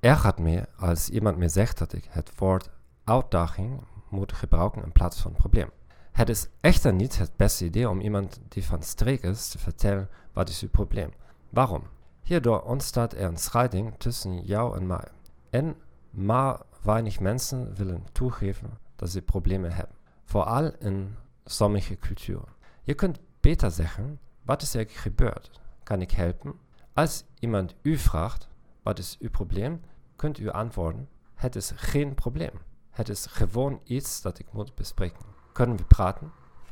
ergert me als iemand me zegt dat ik het woord uitdaging moet gebruiken in plaats van probleem. Het is echter niet het beste idee om iemand die van streek is te vertellen wat is uw probleem. Waarom? Hierdoor ontstaat er een scheiding tussen jou en mij. En maar weinig mensen willen toegeven dat ze problemen hebben. Vooral in sommige culturen. Je kunt beter zeggen, wat is er gebeurd? Kan ik helpen? Als iemand u vraagt, wat is uw probleem? Kunt u antwoorden, het is geen probleem. Het is gewoon iets dat ik moet bespreken. Kunnen we praten?